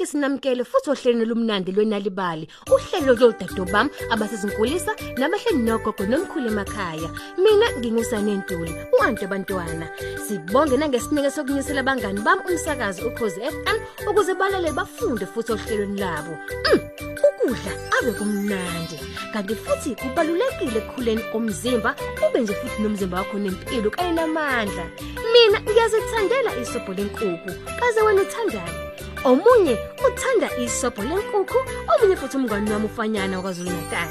Sibingelele nonke sinamkele futhi ohlelweni lumnandi lwenalibali. Uhlelo lodado bam abasezinkulisa nabahleli nogogo nomkhulu emakhaya. Mina ngingusane Ntuli, uanti abantwana. Sibonge nangesineke sokunyusela abangani bam umsakazi ukhozi FM ukuze balalele bafunde futhi ohlelweni labo. Mm, ukudla ave kumnandi. Kanti futhi kubalulekile ekukhuleni komzimba, ube nje futhi nomzimba wakho nempilo kanye namandla. Mina ngiyazithandela isobho lenkukhu. Kaze wena uthandani? Omunye uthanda isobho lenkukhu, omunye futhi umngani wami ufanyana kwaZulu Natal.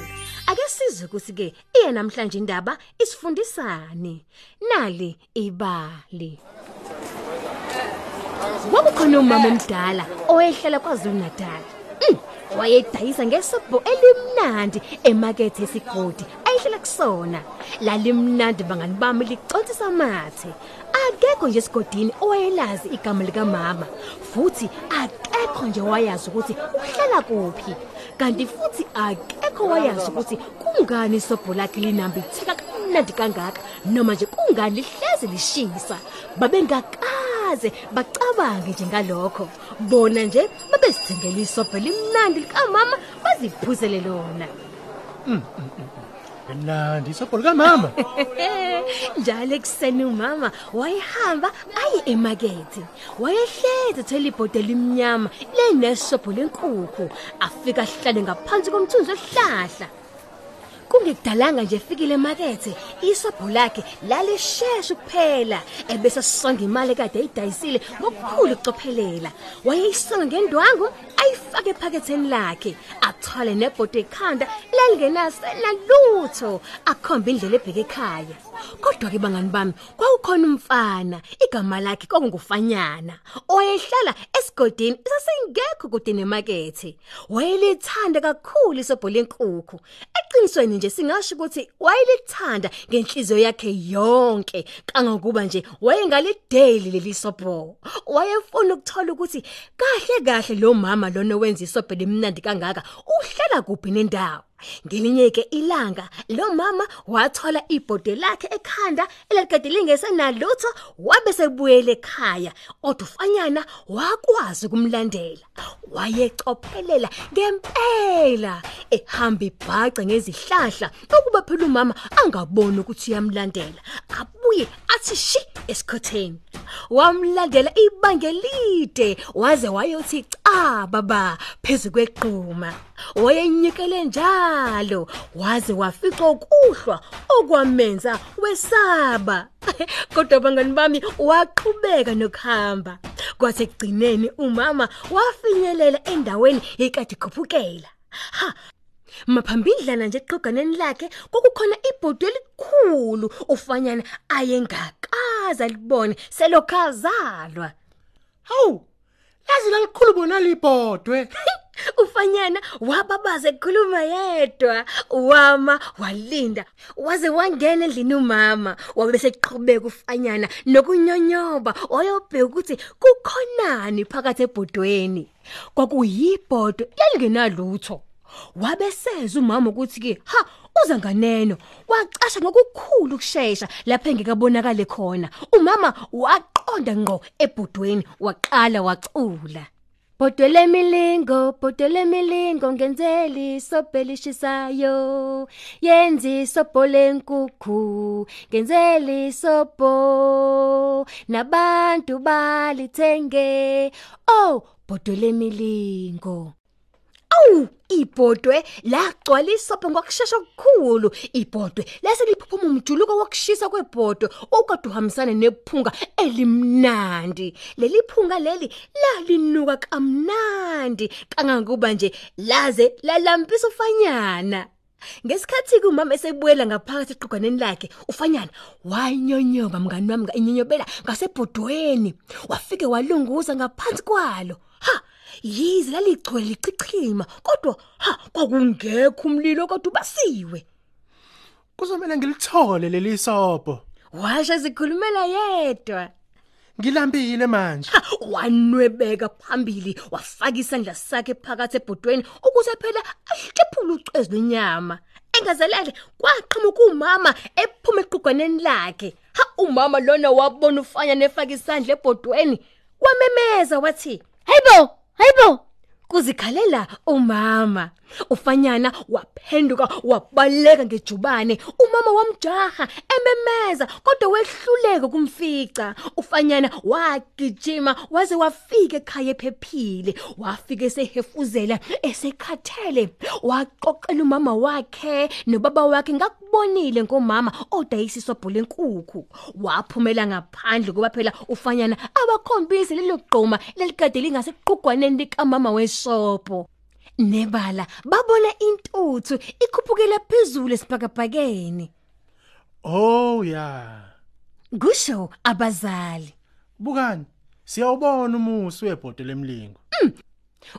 Ake sizwe ukuthi ke iye namhlanje indaba isifundisani. Nali ibali. Kwakukhona umama omdala owayehlala kwaZulu Natal. Mm, wayedayisa ngesobho elimnandi emakethe esigodi ayihlala kusona. Lalimnandi bangani bami licontisa amathe. Akekho nje esigodini owayelazi igama lika mama futhi akekho nje wayazi ukuthi uhlala kuphi. Kanti futhi akekho wayazi ukuthi kungani isobho lakhe linambitheka kamnandi kangaka noma nje kungani lihlezi lishisa. Babengakaze bacabange nje ngalokho. Bona nje babesithengela isobho limnandi likamama baziphuzele lona. Mnandi isobho lika mama. Njalo ekuseni umama wayehamba aye emakethe. Wayehleze thola ibhodo elimnyama lenesobho lenkukhu. Afika ahlale ngaphansi komthunzi wehlahla. Kungekudalanga nje efikile emakethe, isobho lakhe lalisheshe kuphela ebese sisonga imali kade ayidayisile ngokukhulu ukucophelela. Wayeyisonga ngendwangu ayifake ephaketheni lakhe, athwale nebhodo ekhanda lalingenasena lutho, akhomba indlela ebheke ekhaya. Kodwa ke bangani bami, kwaukhona umfana, igama lakhe kwakungufanyana, owayehlala esigodini sasingekho kude nemakethe. Wayelithanda kakhulu isobho lenkukhu. Eqinisweni nje singasho ukuthi wayelithanda ngenhliziyo yakhe yonke, kangokuba nje wayengalideli leli sobho. Wayefuna ukuthola ukuthi kahle kahle lo mama lona wenza isobho lemnandi kangaka uhlala kuphi nendawo. Ngelinye ke ilanga lo mama wathola ibhode lakhe ekhanda elikade lingesenalutho wabe sebuyele ekhaya. Kodwa ufanyana wakwazi kumlandela wayecophelela ngempela ehamba ibhaca ngezihlahla ukuba phela umama angaboni ukuthi uyamlandela. Abuye athi shi esikhotheni. Wamlandela ibanga elide waze wayothi cha baba phezulu kweqhuma. Wayenyikele njalo. Waze wafica ukuhlwa okwamenza wesaba. Kodwa bangani bami waqhubeka nokuhamba. Kwathi ekugcineni umama wafinyelela endaweni ekade ikhuphukela ha Maphambidlana nje eqoganeni lakhe kokukhona ibhodo elikhulu ufanyana ayengakaza libone selokhazalwa Hawu! Lazi lalikhulu bona libhodwe. Ufanyana wababaza ekhuluma yedwa. Wama walinda. Waze wangena endlini umama. Wabe seqhubeka ufanyana nokunyonyoba. Wayobheka ukuthi kukhonani phakathi ebhodweni. Kwakuyibhodo lalingenalutho wabe seza umama ukuthi ke ha uza nganeno. Wacasha ngokukhulu kusheshsha lapha engekabonakale khona. Umama waqonda ngqo ebhodweni waqala wacula Bodole milingo, bodole milingo ngenzeli sobelishisayo. Yenzi sobole nkukhu, ngenzeli sobo. Nabantu balithenge. Oh, bodole milingo. Awu ibhodwe lagcwala isopho ngokusheshsha okukhulu. Ibhodwe lase liphuphuma umjuluko wokushisa kwebhodwe okade uhambisana nephunga elimnandi. Leli phunga leli lalinuka kamnandi kangangokuba nje laze lalampisa ufanyana. Ngesikhathi kumama esebuyela ngaphakathi eqoganeni lakhe ufanyana wanyonyoba mngani wami inyonyobela ngasebhodweni. Wafike walunguza ngaphansi kwalo. Ha yize laligcwele lichichima kodwa ha kwakungekho umlilo kodwa ubasiwe Kuzomela ngilithole leli sobho. washa zikhulumela yedwa Ngilambile manje. Ha, wanwebeka phambili wafaka isandla sakhe phakathi ebhodweni ukuze phela ahlephule ucwezu lenyama engazelele kwaqhamuka umama ephuma equgwaneni lakhe ha umama lona wabona ufanya nefaka isandla ebhodweni wamemeza wathi Hayibo, hayibo kuzikhalela umama. Ufanyana waphenduka wabaleka ngejubane. Umama wamjaha ememeza kodwa wehluleka kumfica ufanyana wagijima waze wafika ekhaya ephephile. Wafika esehefuzela esekhathele. Waqoqela umama wakhe nobaba wakhe ngakubonile ngomama odayisiswa bholenkukhu waphumela ngaphandle kuba phela ufanyana abakhombise lelo gqoma lelikade lingaseqhugwaneni likamama wesopo nebala babona intuthu ikhuphukela phezulu esibhakabhakeni Oh ya. kusho abazali Bukani? Siyawubona umusi webhodo lemlingo.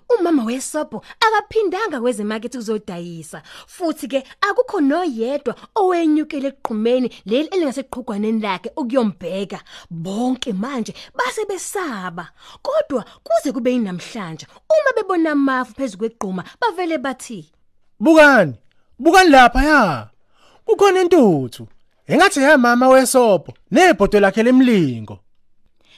Umama wesopo akaphindanga kwezemarket ukuzodayisa futhi ke akukho noyedwa owenyukele eqhumeni leli elingaseqhugwaneni lakhe ukuyombheka bonke manje base besaba kodwa kuze kube inamhlanje uma bebona amafu phezulu kwegquma bavele bathi Bukani? Bukani lapha ya. Kukhona intuthu. Engathi ya mama wesobho nebhodo lakhe lemlingo.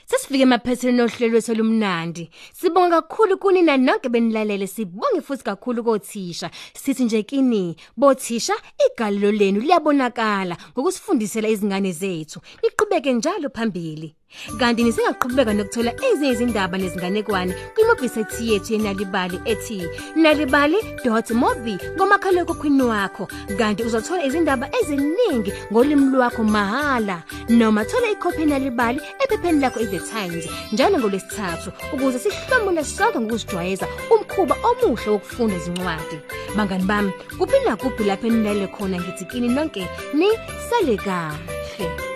Sesifike emaphethini ohlelo lwethu lumnandi. Sibonga kakhulu kunina nonke benilalele sibonge futhi kakhulu kothisha. Sithi nje kini bothisha igalelo lenu liyabonakala ngokusifundisela izingane zethu. Niqhubeke njalo phambili. Kanti nisengaqhubeka nokuthola ezinye izindaba nezinganekwane kwimobhisaythi yethu yenalibali ethi nalibali.mobi ngomakhalekhukhwini wakho. Kanti uzothola izindaba eziningi ngolimi lwakho mahala noma thola ikhophi yenalibali ephepheni lakho iThe Times njalo ngolesithathu ukuze sihlomule sonke ngokuzijwayeza umkhuba omuhle wokufunda izincwadi bangani bami kuphi nakuphi lapho enilele khona ngithi kini nonke ni sale kahle.